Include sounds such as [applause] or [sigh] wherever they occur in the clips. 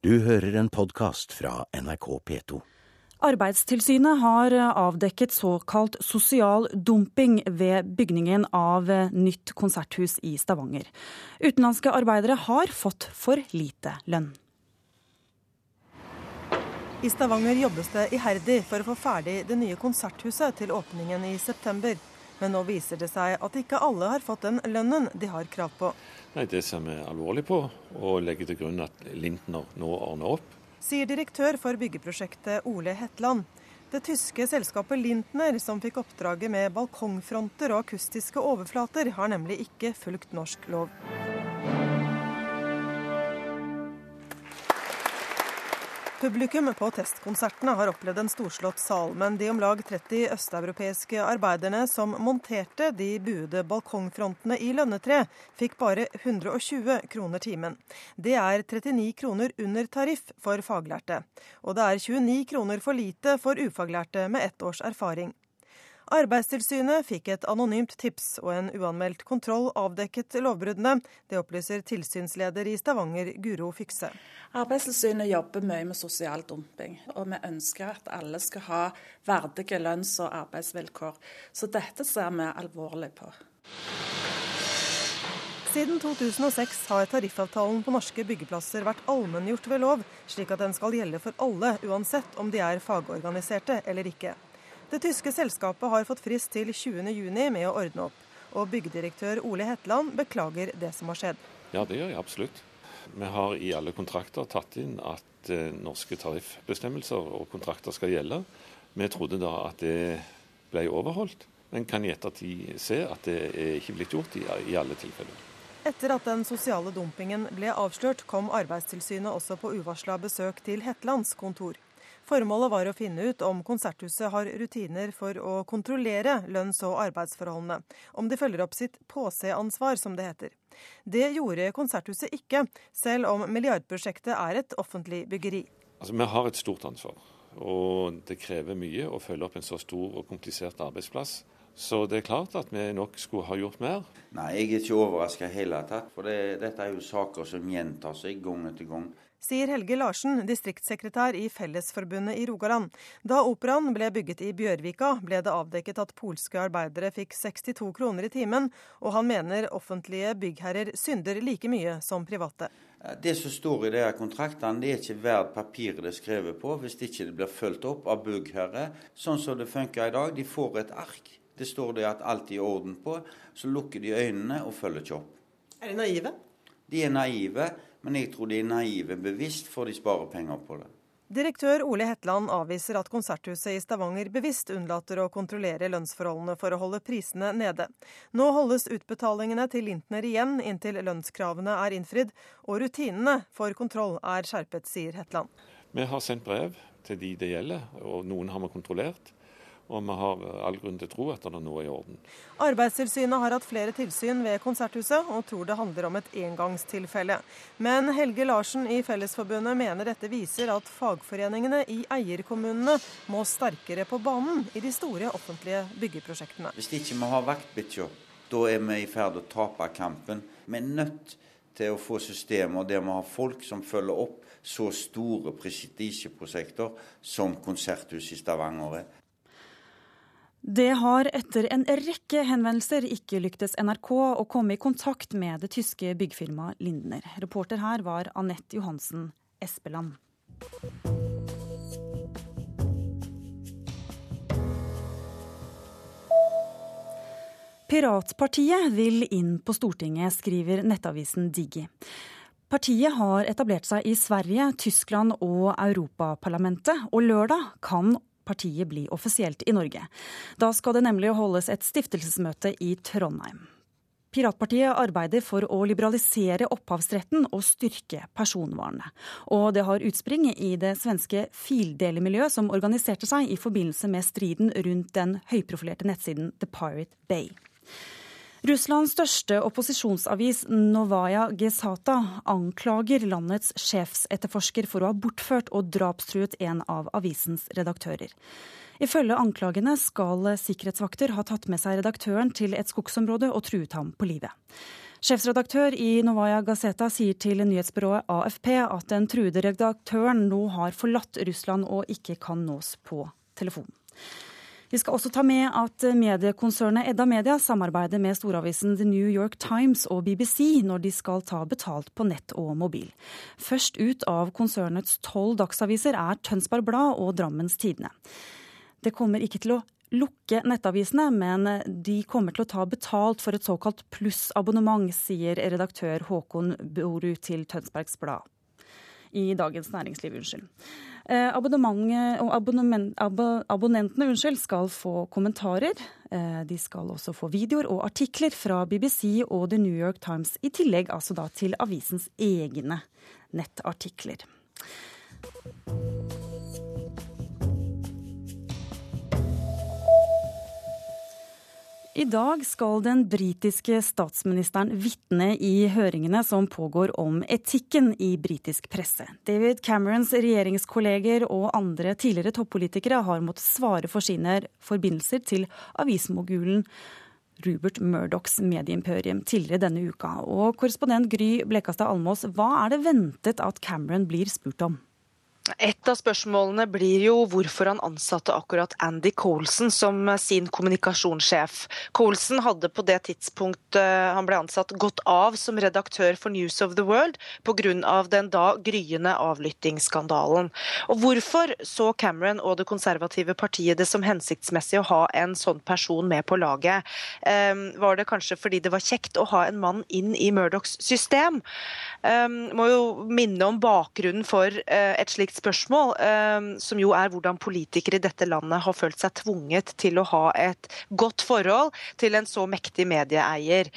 Du hører en podkast fra NRK P2. Arbeidstilsynet har avdekket såkalt sosial dumping ved bygningen av nytt konserthus i Stavanger. Utenlandske arbeidere har fått for lite lønn. I Stavanger jobbes det iherdig for å få ferdig det nye konserthuset til åpningen i september. Men nå viser det seg at ikke alle har fått den lønnen de har krav på. Nei, Det ser vi alvorlig på, og legger til grunn at Lintner nå ordner opp. Sier direktør for byggeprosjektet Ole Hetland. Det tyske selskapet Lintner, som fikk oppdraget med balkongfronter og akustiske overflater, har nemlig ikke fulgt norsk lov. Publikum på testkonsertene har opplevd en storslått sal, men de om lag 30 østeuropeiske arbeiderne som monterte de buede balkongfrontene i Lønnetre, fikk bare 120 kroner timen. Det er 39 kroner under tariff for faglærte, og det er 29 kroner for lite for ufaglærte med ett års erfaring. Arbeidstilsynet fikk et anonymt tips, og en uanmeldt kontroll avdekket lovbruddene. Det opplyser tilsynsleder i Stavanger, Guro Fikse. Arbeidstilsynet jobber mye med sosial dumping, og vi ønsker at alle skal ha verdige lønns- og arbeidsvilkår. Så dette ser vi alvorlig på. Siden 2006 har tariffavtalen på norske byggeplasser vært allmenngjort ved lov, slik at den skal gjelde for alle, uansett om de er fagorganiserte eller ikke. Det tyske selskapet har fått frist til 20.6 med å ordne opp. Og byggdirektør Ole Hetland beklager det som har skjedd. Ja, det gjør jeg absolutt. Vi har i alle kontrakter tatt inn at eh, norske tariffbestemmelser og kontrakter skal gjelde. Vi trodde da at det ble overholdt, men kan i ettertid se at det er ikke blitt gjort i, i alle tilfeller. Etter at den sosiale dumpingen ble avslørt, kom Arbeidstilsynet også på uvarsla besøk til Hetlands kontor. Formålet var å finne ut om Konserthuset har rutiner for å kontrollere lønns- og arbeidsforholdene, om de følger opp sitt påseansvar, som det heter. Det gjorde Konserthuset ikke, selv om milliardprosjektet er et offentlig byggeri. Altså, Vi har et stort ansvar, og det krever mye å følge opp en så stor og komplisert arbeidsplass. Så det er klart at vi nok skulle ha gjort mer. Nei, jeg er ikke overraska i hele tatt. For det, dette er jo saker som gjentar seg gang etter gang sier Helge Larsen, distriktssekretær i Fellesforbundet i Rogaland. Da operaen ble bygget i Bjørvika, ble det avdekket at polske arbeidere fikk 62 kroner i timen, og han mener offentlige byggherrer synder like mye som private. Det som står i de kontraktene, det er ikke verdt papiret det er skrevet på, hvis det ikke blir fulgt opp av byggherre. Sånn som det funker i dag, de får et ark. Det står det at alt er i orden på. Så lukker de øynene og følger ikke opp. Er de naive? De er naive. Men jeg tror de er naive bevisst, for de sparer penger på det. Direktør Ole Hetland avviser at Konserthuset i Stavanger bevisst unnlater å kontrollere lønnsforholdene for å holde prisene nede. Nå holdes utbetalingene til Lintner igjen inntil lønnskravene er innfridd, og rutinene for kontroll er skjerpet, sier Hetland. Vi har sendt brev til de det gjelder, og noen har vi kontrollert. Og vi har all grunn til å tro at det nå er i orden. Arbeidstilsynet har hatt flere tilsyn ved Konserthuset, og tror det handler om et engangstilfelle. Men Helge Larsen i Fellesforbundet mener dette viser at fagforeningene i eierkommunene må sterkere på banen i de store offentlige byggeprosjektene. Hvis ikke vi har vaktbikkja, da er vi i ferd med å tape kampen. Vi er nødt til å få systemer der vi har folk som følger opp så store prestisjeprosjekter som Konserthuset i Stavanger er. Det har etter en rekke henvendelser ikke lyktes NRK å komme i kontakt med det tyske byggfirmaet Lindner. Reporter her var Anette Johansen Espeland. Piratpartiet vil inn på Stortinget, skriver nettavisen Digi. Partiet har etablert seg i Sverige, Tyskland og Europaparlamentet, og lørdag kan partiet bli offisielt i Norge. Da skal det nemlig holdes et stiftelsesmøte i Trondheim. Piratpartiet arbeider for å liberalisere opphavsretten og styrke personvernet. Og det har utspring i det svenske fildelemiljøet som organiserte seg i forbindelse med striden rundt den høyprofilerte nettsiden The Pirate Bay. Russlands største opposisjonsavis Novaya Gesata anklager landets sjefsetterforsker for å ha bortført og drapstruet en av avisens redaktører. Ifølge anklagene skal sikkerhetsvakter ha tatt med seg redaktøren til et skogsområde og truet ham på livet. Sjefsredaktør i Novaya Gazeta sier til nyhetsbyrået AFP at den truede redaktøren nå har forlatt Russland og ikke kan nås på telefon. Vi skal også ta med at mediekonsernet Edda Media samarbeider med storavisen The New York Times og BBC når de skal ta betalt på nett og mobil. Først ut av konsernets tolv dagsaviser er Tønsberg Blad og Drammens Tidende. Det kommer ikke til å lukke nettavisene, men de kommer til å ta betalt for et såkalt plussabonnement, sier redaktør Håkon Boru til Tønsbergs Blad. I Dagens Næringsliv, unnskyld. Eh, abonnentene unnskyld, skal få kommentarer. Eh, de skal også få videoer og artikler fra BBC og The New York Times, i tillegg altså til avisens egne nettartikler. I dag skal den britiske statsministeren vitne i høringene som pågår om etikken i britisk presse. David Camerons regjeringskolleger og andre tidligere toppolitikere har måttet svare for sine forbindelser til avismogulen Rubert Murdochs medieimperium tidligere denne uka. Og korrespondent Gry Blekastad Almås, hva er det ventet at Cameron blir spurt om? Et av spørsmålene blir jo hvorfor han ansatte akkurat Andy Colson som sin kommunikasjonssjef. Colson hadde på det tidspunktet han ble ansatt gått av som redaktør for News of the World pga. den da gryende avlyttingsskandalen. Og Hvorfor så Cameron og det konservative partiet det som hensiktsmessig å ha en sånn person med på laget? Um, var det kanskje fordi det var kjekt å ha en mann inn i Murdochs system? Um, må jo minne om bakgrunnen for uh, et slikt spørsmål, ehm, som jo er hvordan politikere i dette landet har følt seg tvunget til å ha et godt forhold til en så mektig medieeier.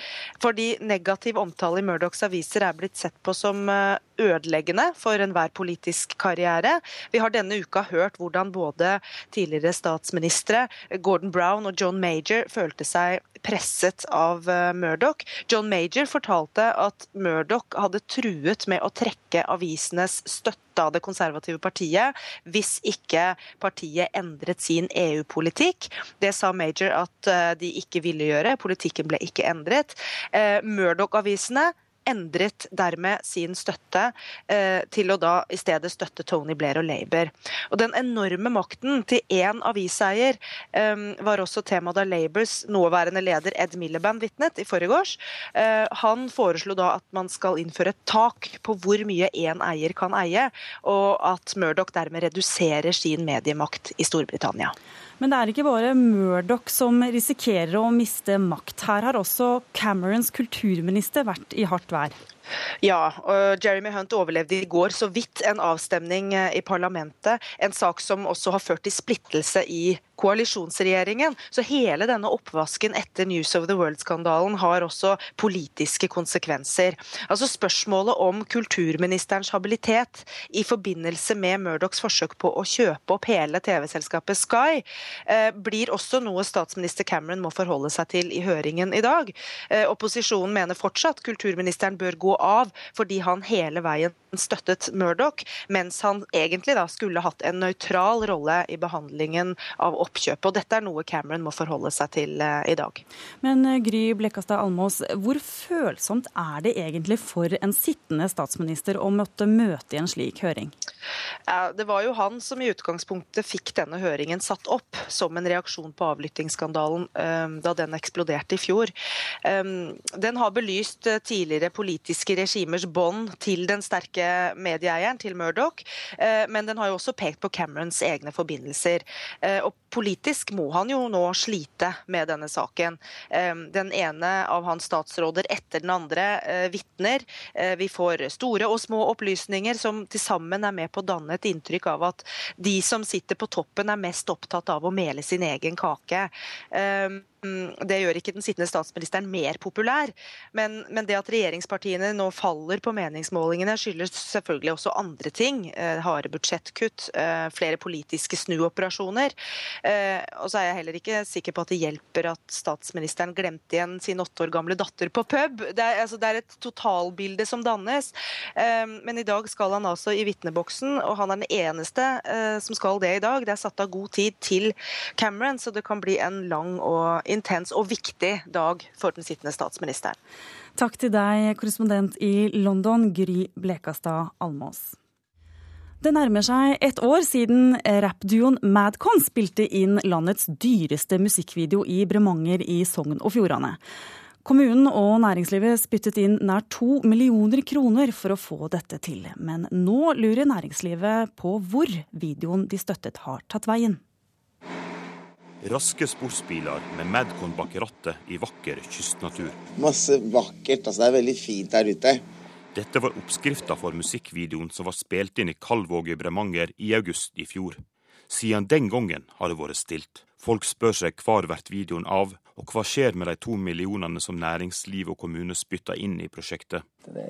Fordi negativ omtale i Murdochs aviser er blitt sett på som eh, ødeleggende for enhver politisk karriere. Vi har denne uka hørt hvordan både tidligere statsministre Gordon Brown og John Major følte seg presset av eh, Murdoch. John Major fortalte at Murdoch hadde truet med å trekke avisenes støtte av det konservative partiet hvis ikke partiet endret sin EU-politikk. Det sa Major at eh, de ikke ville gjøre. Politikken ble ikke endret. Eh, Murdoch-avisene endret dermed sin støtte eh, til å da i stedet støtte Tony Blair og Labour. Og Den enorme makten til én aviseier eh, var også tema da Labours nåværende leder Ed Miliband vitnet i forgårs. Eh, han foreslo da at man skal innføre et tak på hvor mye én eier kan eie, og at Murdoch dermed reduserer sin mediemakt i Storbritannia. Men det er ikke bare Murdoch som risikerer å miste makt. Her har også Camerons kulturminister vært i hardt vær. Ja, og Jeremy Hunt overlevde i går så vidt en avstemning eh, i parlamentet. En sak som også har ført til splittelse i koalisjonsregjeringen. Så hele denne oppvasken etter News of the World-skandalen har også politiske konsekvenser. Altså Spørsmålet om kulturministerens habilitet i forbindelse med Murdochs forsøk på å kjøpe opp hele TV-selskapet Sky, eh, blir også noe statsminister Cameron må forholde seg til i høringen i dag. Eh, opposisjonen mener fortsatt kulturministeren bør gå av fordi han hele veien støttet Murdoch, mens han egentlig da skulle hatt en nøytral rolle i behandlingen av oppkjøpet. Og dette er noe Cameron må forholde seg til eh, i dag. Men eh, Gry Blekkastad Almås, hvor følsomt er det egentlig for en sittende statsminister å måtte møte i en slik høring? Det var jo han som i utgangspunktet fikk denne høringen satt opp som en reaksjon på avlyttingsskandalen um, da den eksploderte i fjor. Um, den har belyst tidligere politiske regimers bånd til den sterke medieeieren, til Murdoch, uh, men den har jo også pekt på Camerons egne forbindelser. Uh, og politisk må han jo nå slite med denne saken. Um, den ene av hans statsråder etter den andre vitner. Vi får store og små opplysninger som til sammen er med på å danne et inntrykk av at de som sitter på toppen, er mest opptatt av å mele sin egen kake. Um, det gjør ikke den sittende statsministeren mer populær, men, men, det at regjeringspartiene nå faller på meningsmålingene, skyldes selvfølgelig også andre ting. Eh, harde budsjettkutt, eh, flere politiske snuoperasjoner. Eh, og så er jeg heller ikke sikker på at det hjelper at statsministeren glemte igjen sin åtte år gamle datter på pub. Det er, altså, det er et totalbilde som dannes. Eh, men i dag skal han altså i vitneboksen, og han er den eneste som skal det i dag. Det er satt av god tid til Cameron, så det kan bli en lang og intens og viktig dag for den sittende statsministeren. Takk til deg, korrespondent i London, Gry Blekastad Almås. Det nærmer seg et år siden rappduoen Madcon spilte inn landets dyreste musikkvideo i Bremanger i Sogn og Fjordane. Kommunen og næringslivet spyttet inn nær to millioner kroner for å få dette til. Men nå lurer næringslivet på hvor videoen de støttet har tatt veien. Raske sportsbiler med Madcon bak rattet i vakker kystnatur. Masse vakkert. altså Det er veldig fint der ute. Dette var oppskrifta for musikkvideoen som var spilt inn i Kalvåg i Bremanger i august i fjor. Siden den gangen har det vært stilt. Folk spør seg hvor blir videoen av, og hva skjer med de to millionene som næringsliv og kommune spytter inn i prosjektet? Det,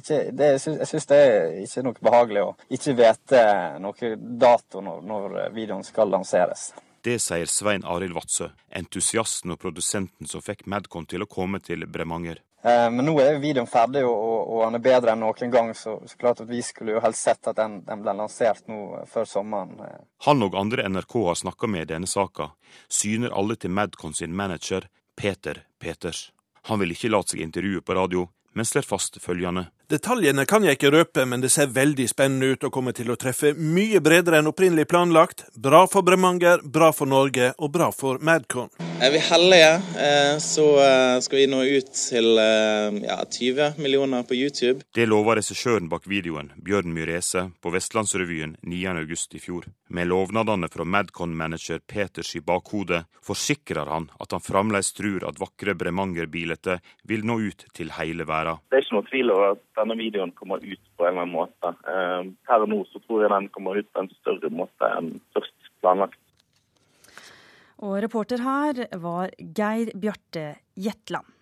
ikke, det, jeg syns det er ikke noe behagelig å ikke vite noe dato når, når videoen skal lanseres. Det sier Svein Arild Vadsø, entusiasten og produsenten som fikk Madcon til å komme til Bremanger. Eh, men nå er videoen ferdig, og, og, han er bedre enn noen gang, så, så, klart at vi skulle jo helst sett at den, den ble lansert nå eh, før sommeren. Eh. Han og andre NRK har snakka med i denne saka, syner alle til Madcon sin manager Peter Peters. Han vil ikke la seg intervjue på radio, men slår fast følgende. Detaljene kan jeg ikke røpe, men det ser veldig spennende ut og kommer til å treffe mye bredere enn opprinnelig planlagt. Bra for Bremanger, bra for Norge og bra for Madcon. Er vi heldige, eh, så eh, skal vi nå ut til eh, ja, 20 millioner på YouTube. Det lover regissøren bak videoen, Bjørn Myrese, på Vestlandsrevyen 9.8 i fjor. Med lovnadene fra Madcon-manager Peters i bakhodet forsikrer han at han fremdeles tror at vakre Bremanger-bildet vil nå ut til hele verden. Det er ikke noe tvil over at denne videoen kommer ut på en eller annen måte. Her og nå så tror jeg den kommer ut på en større måte enn først planlagt. Og reporter her var Geir Bjarte Jetland.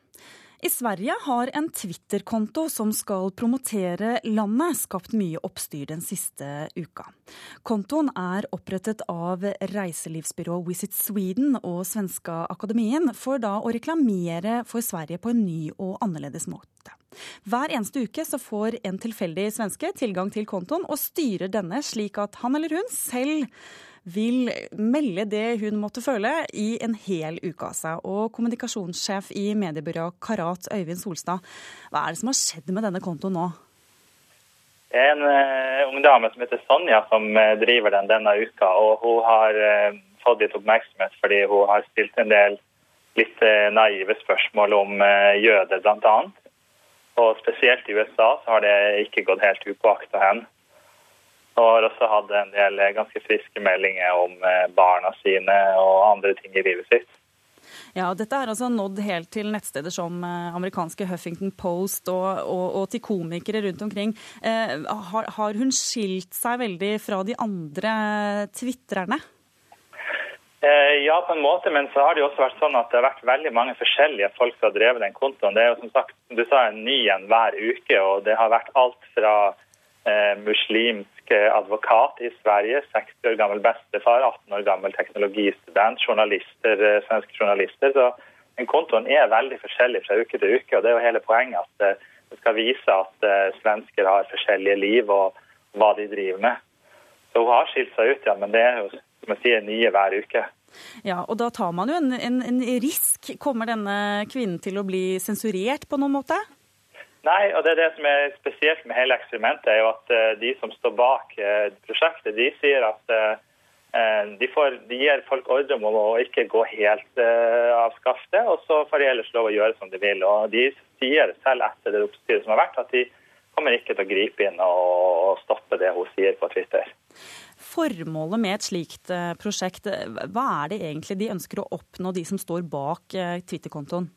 I Sverige har en Twitter-konto som skal promotere landet, skapt mye oppstyr den siste uka. Kontoen er opprettet av reiselivsbyrået Visit Sweden og Svenska Akademien for da å reklamere for Sverige på en ny og annerledes måte. Hver eneste uke så får en tilfeldig svenske tilgang til kontoen og styrer denne slik at han eller hun selv vil melde det hun måtte føle i en hel uke av seg. Og kommunikasjonssjef i mediebyrået Karat, Øyvind Solstad, hva er det som har skjedd med denne kontoen nå? Det er en uh, ung dame som heter Sonja som uh, driver den denne uka. og Hun har uh, fått litt oppmerksomhet fordi hun har stilt en del litt naive spørsmål om jøder, bl.a. Og spesielt i USA så har det ikke gått helt upåakta hen. Og har også hatt en del ganske friske meldinger om eh, barna sine og andre ting i livet sitt. Ja, Dette er altså nådd helt til nettsteder som eh, amerikanske Huffington Post og, og, og til komikere rundt omkring. Eh, har, har, hun skilt seg veldig fra de andre tvitrerne? Eh, ja, på en måte, men så har det jo også vært sånn at det har vært veldig mange forskjellige folk som har drevet den kontoen. Det er jo som sagt, du sa, en ny en hver uke, og det har vært alt fra eh, muslimsk advokat i Sverige, 60 år gammel bestefar, 18 år gammel teknologistudent, journalister, eh, svenske journalister. Så den kontoen er veldig forskjellig fra uke til uke. og Det er jo hele poenget at eh, det skal vise at eh, svensker har forskjellige liv og hva de driver med. Så hun har skilt seg ut, ja, men det er jo som jeg sier, nye hver uke. Ja, og Da tar man jo en, en, en risk. Kommer denne kvinnen til å bli sensurert på noen måte? Nei, og det er det som er spesielt med hele eksperimentet, er jo at uh, de som står bak uh, prosjektet, de sier at uh, de, får, de, gir folk ordre om å ikke gå helt av skaftet, og så får de ellers lov å gjøre som de vil. Og De sier selv etter det oppstyret som har vært, at de kommer ikke til å gripe inn og, stoppe det hun sier på Twitter. Formålet med et slikt prosjekt, hva er det egentlig de ønsker å oppnå, de som står bak Twitter-kontoen?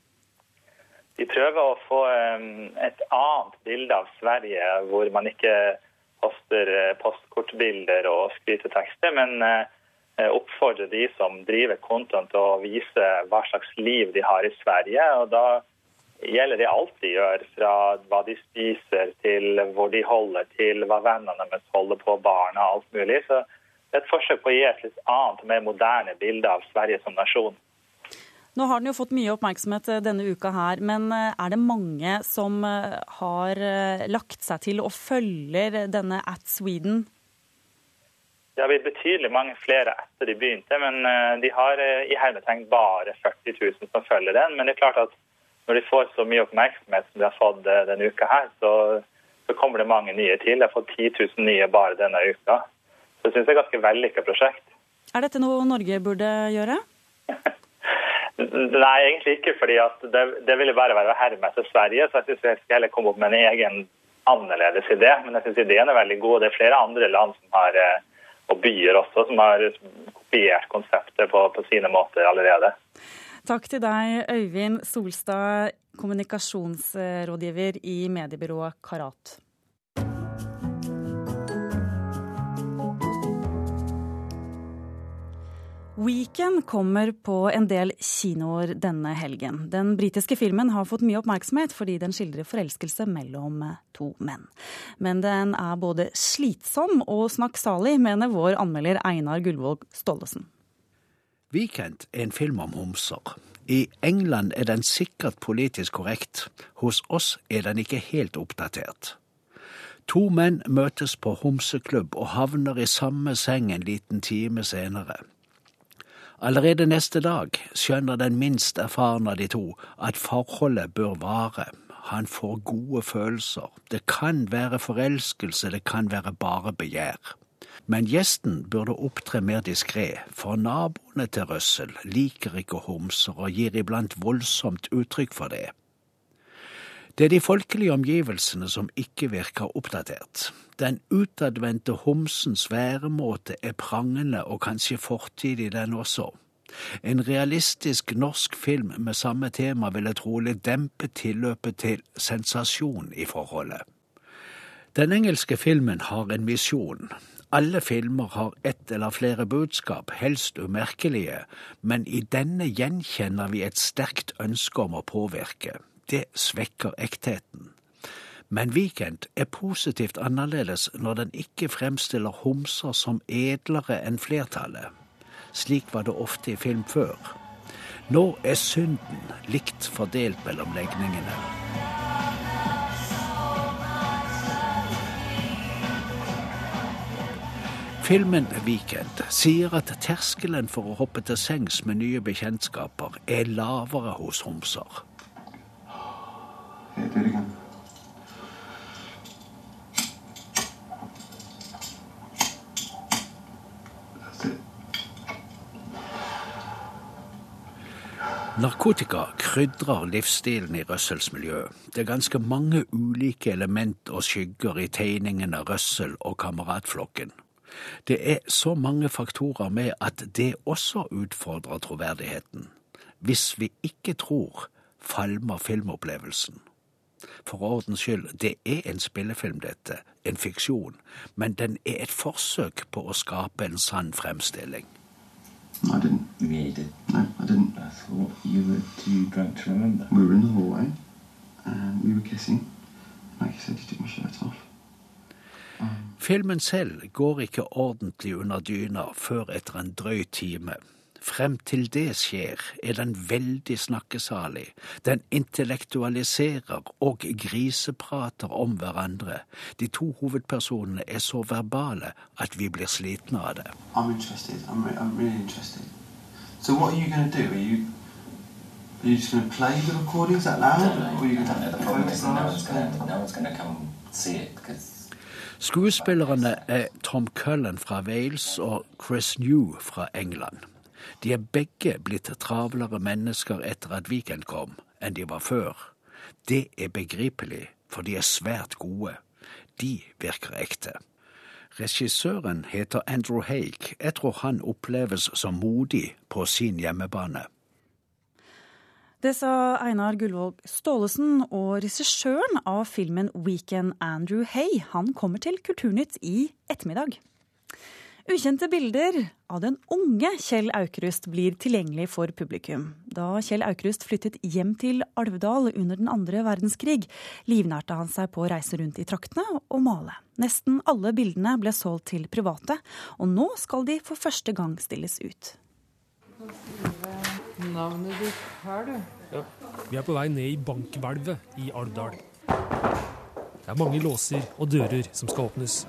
De prøver å få et annet bilde av Sverige, hvor man ikke poster eh, postkortbilder og skrytetekster, men eh, oppfordrer de som driver content til å vise hva slags liv de har i Sverige. og da gjelder det alt de gjør, fra hva de spiser til hvor de holder til, hva vennene deres holder på, barna, alt mulig. Så det er et forsøk på å gi et litt annet mer moderne bilde av Sverige som nasjon. Nå har den jo fått mye oppmerksomhet eh, denne uka her, men eh, er det mange som eh, har lagt seg til og følger denne At Sweden? Det har blitt betydelig mange flere etter de begynte, men de har i hermetegn bare 40 000 som følger den. Men det er klart at når de får så mye oppmerksomhet som de har fått denne uka her, så, så kommer det mange nye til. De har fått 10 000 nye bare denne uka. Så jeg synes det er et ganske vellykka prosjekt. Er dette noe Norge burde gjøre? [laughs] Nei, egentlig ikke. fordi det, det, ville bare være å herme etter Sverige. Så jeg synes vi skal heller komme opp med en egen annerledes idé. Men jeg syns ideen er veldig god. Det er flere andre land som har, eh, og byer også som har kopiert konseptet på, på sine måter allerede. Takk til deg, Øyvind Solstad, kommunikasjonsrådgiver i mediebyrået Karat. Weekend kommer på en del kinoer denne helgen. Den britiske filmen har fått mye oppmerksomhet fordi den skildrer forelskelse mellom to menn. Men den er både slitsom og snakksalig, mener vår anmelder Einar Gullvåg Stollesen. Weekend er en film om homser. I England er den sikkert politisk korrekt. Hos oss er den ikke helt oppdatert. To menn møtes på homseklubb og havner i samme seng en liten time senere. Allerede neste dag skjønner den minst erfarne av de to at forholdet bør vare. Han får gode følelser. Det kan være forelskelse, det kan være bare begjær. Men gjesten burde opptre mer diskré, for naboene til Røssel liker ikke homser og gir iblant voldsomt uttrykk for det. Det er de folkelige omgivelsene som ikke virker oppdatert. Den utadvendte homsens væremåte er prangende og kanskje fortidig, den også. En realistisk norsk film med samme tema ville trolig dempe tilløpet til sensasjon i forholdet. Den engelske filmen har en misjon. Alle filmer har ett eller flere budskap, helst umerkelige, men i denne gjenkjenner vi et sterkt ønske om å påvirke det svekker ektheten. Men Weekend er positivt annerledes når den ikke fremstiller homser som edlere enn flertallet. Slik var det ofte i film før. Nå er synden likt fordelt mellom legningene. Filmen Weekend sier at terskelen for å hoppe til sengs med nye bekjentskaper er lavere hos homser. Okay, do it again. Narkotika krydrer livsstilen i Russells miljø. Det er ganske mange ulike element og skygger i tegningen av Røssel og kameratflokken. Det er så mange faktorer med at det også utfordrer troverdigheten. Hvis vi ikke tror, falmer filmopplevelsen. For ordens skyld, det er en spillefilm, dette. En fiksjon. Men den er et forsøk på å skape en sann fremstilling. I didn't. Yeah, you. No, I didn't. I thought you were too drunk to remember. We were in the hallway, and we were kissing. Like you said, you took my shirt off. Um. Filmen selv går ikke ordentlig under dyna før etter en drøy time. Frem til det skjer, er den veldig snakkesalig. Den intellektualiserer og griseprater om hverandre. De to hovedpersonene er så verbale at vi blir slitne av det. I'm interested. I'm, re I'm really interested. So what are you going to do? Are you, are you just going to play the recordings out loud? Or are you going to no one's going to come see it because Skuespillerne er Tom Cullen fra Wales og Chris New fra England. De er begge blitt travlere mennesker etter at Weekend kom, enn de var før. Det er begripelig, for de er svært gode. De virker ekte. Regissøren heter Andrew Haig. Jeg tror han oppleves som modig på sin hjemmebane. Det sa Einar Gullvåg Staalesen, og regissøren av filmen Weekend Andrew Hay, han kommer til Kulturnytt i ettermiddag. Ukjente bilder av den unge Kjell Aukrust blir tilgjengelig for publikum. Da Kjell Aukrust flyttet hjem til Alvdal under den andre verdenskrig, livnærte han seg på å reise rundt i traktene og male. Nesten alle bildene ble solgt til private, og nå skal de for første gang stilles ut. Navnet ditt her, du. Ja. Vi er på vei ned i bankhvelvet i Alvdal. Det er mange låser og dører som skal åpnes.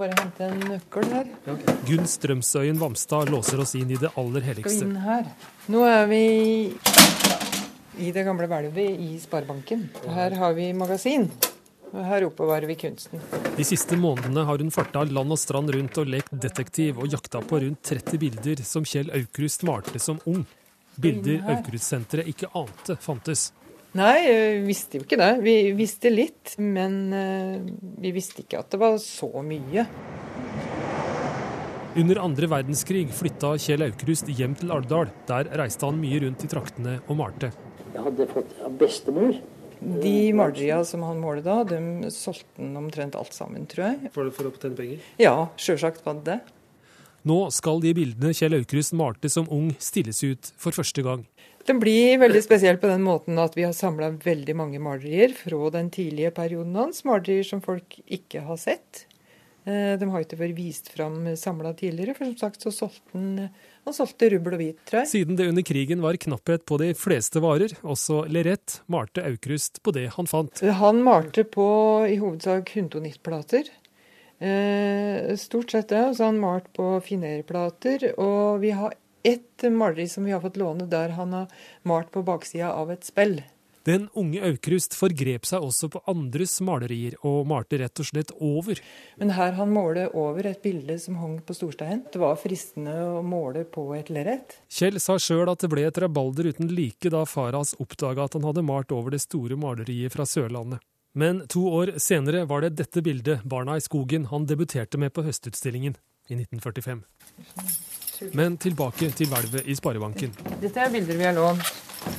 Skal bare hente en nøkkel her. Gunn Strømsøyen Vamstad låser oss inn i det aller helligste. inn her. Nå er vi i det gamle hvelvet i Sparebanken. Her har vi magasin. Og her oppbevarer vi kunsten. De siste månedene har hun farta land og strand rundt og lekt detektiv og jakta på rundt 30 bilder som Kjell Aukrust malte som ung. Bilder. Aukrust-senteret ikke ante fantes. Nei, vi visste jo ikke det. Vi visste litt, men eh, vi visste ikke at det var så mye. Under andre verdenskrig flytta Kjell Aukrust hjem til Alvdal. Der reiste han mye rundt i traktene og malte. Jeg hadde fått av bestemor. De maleriene som han målte da, de solgte han omtrent alt sammen, tror jeg. For, å tjene penger? Ja, sjølsagt var det det. Nå skal de bildene Kjell Aukrust malte som ung, stilles ut for første gang. Den blir veldig spesiell på den måten at vi har samla veldig mange malerier fra den tidlige perioden hans. Malerier som folk ikke har sett. Eh, De har ikke vært vist fram samla tidligere, for som sagt så solgte han han solgte rubbel og hvit, tror jeg. Siden det under krigen var knapphet på de fleste varer, også lerret, malte Aukrust på det han fant. Han malte på i hovedsak hundtonittplater. Eh, stort sett det. Og så har han malt på finerplater. Og vi har ett maleri som vi har fått låne der han har malt på baksida av et spill. Den unge Aukrust forgrep seg også på andres malerier, og malte rett og slett over. Men her han måler over et bilde som hang på storstein. Det var fristende å måle på et lerret. Kjell sa sjøl at det ble et rabalder uten like da far hans oppdaga at han hadde malt over det store maleriet fra Sørlandet. Men to år senere var det dette bildet, 'Barna i skogen', han debuterte med på Høstutstillingen i 1945. Men tilbake til hvelvet i Sparebanken. Dette er bilder vi har lånt.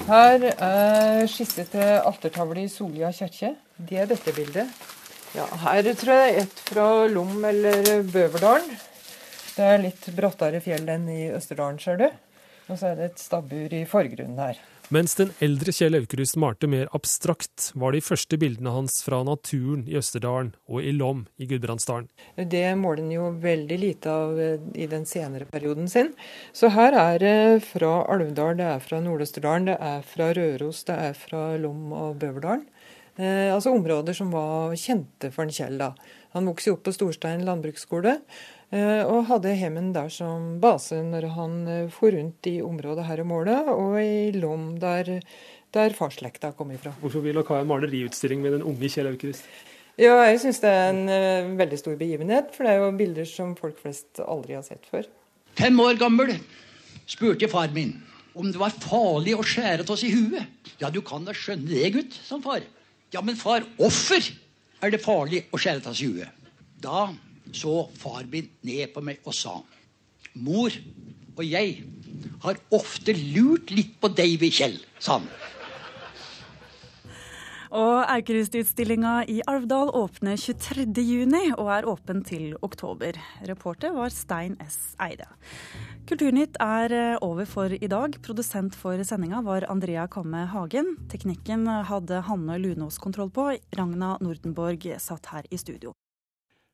Her er skisse til altertavle i Solia kirke. Det er dette bildet. Ja, her tror jeg det er et fra Lom eller Bøverdalen. Det er litt brattere fjell enn i Østerdalen, ser du. Og så er det et stabbur i forgrunnen her. Mens den eldre Kjell Aukrust malte mer abstrakt, var de første bildene hans fra naturen i Østerdalen og i Lom i Gudbrandsdalen. Det måler han jo veldig lite av eh, i den senere perioden sin. Så her er det fra Alvdal, det er fra Nord-Østerdalen, det er fra Røros, det er fra Lom og Bøverdalen. Eh, altså områder som var kjente for en Kjell. da. Han vokste jo opp på Storstein landbruksskole. Eh, Og hadde hemmen der som base når han eh, for rundt i området her og målet, og i Lom der, der farsslekta kom ifra. Hvorfor vil dere ha en maleriutstilling med den unge Kjell Aukrust? Ja, jeg syns det er en eh, veldig stor begivenhet, for det er jo bilder som folk flest aldri har sett før. Fem år gammel spurte far min om det var farlig å skjære oss i huet. Ja, du kan da skjønne det, gutt, sa far. Ja, men far, hvorfor er det farlig å skjære oss i huet? Da så far min ned på meg og sa Mor og jeg har ofte lurt litt på Davy Kjell, sa han. Og Aukrust-utstillinga i Alvdal åpner 23.6 og er åpen til oktober. Reporter var Stein S. Eide. Kulturnytt er eh, over for i dag. Produsent for sendinga var Andrea Komme Hagen. Teknikken hadde Hanne Lunås kontroll på. Ragna Nordenborg satt her i studio.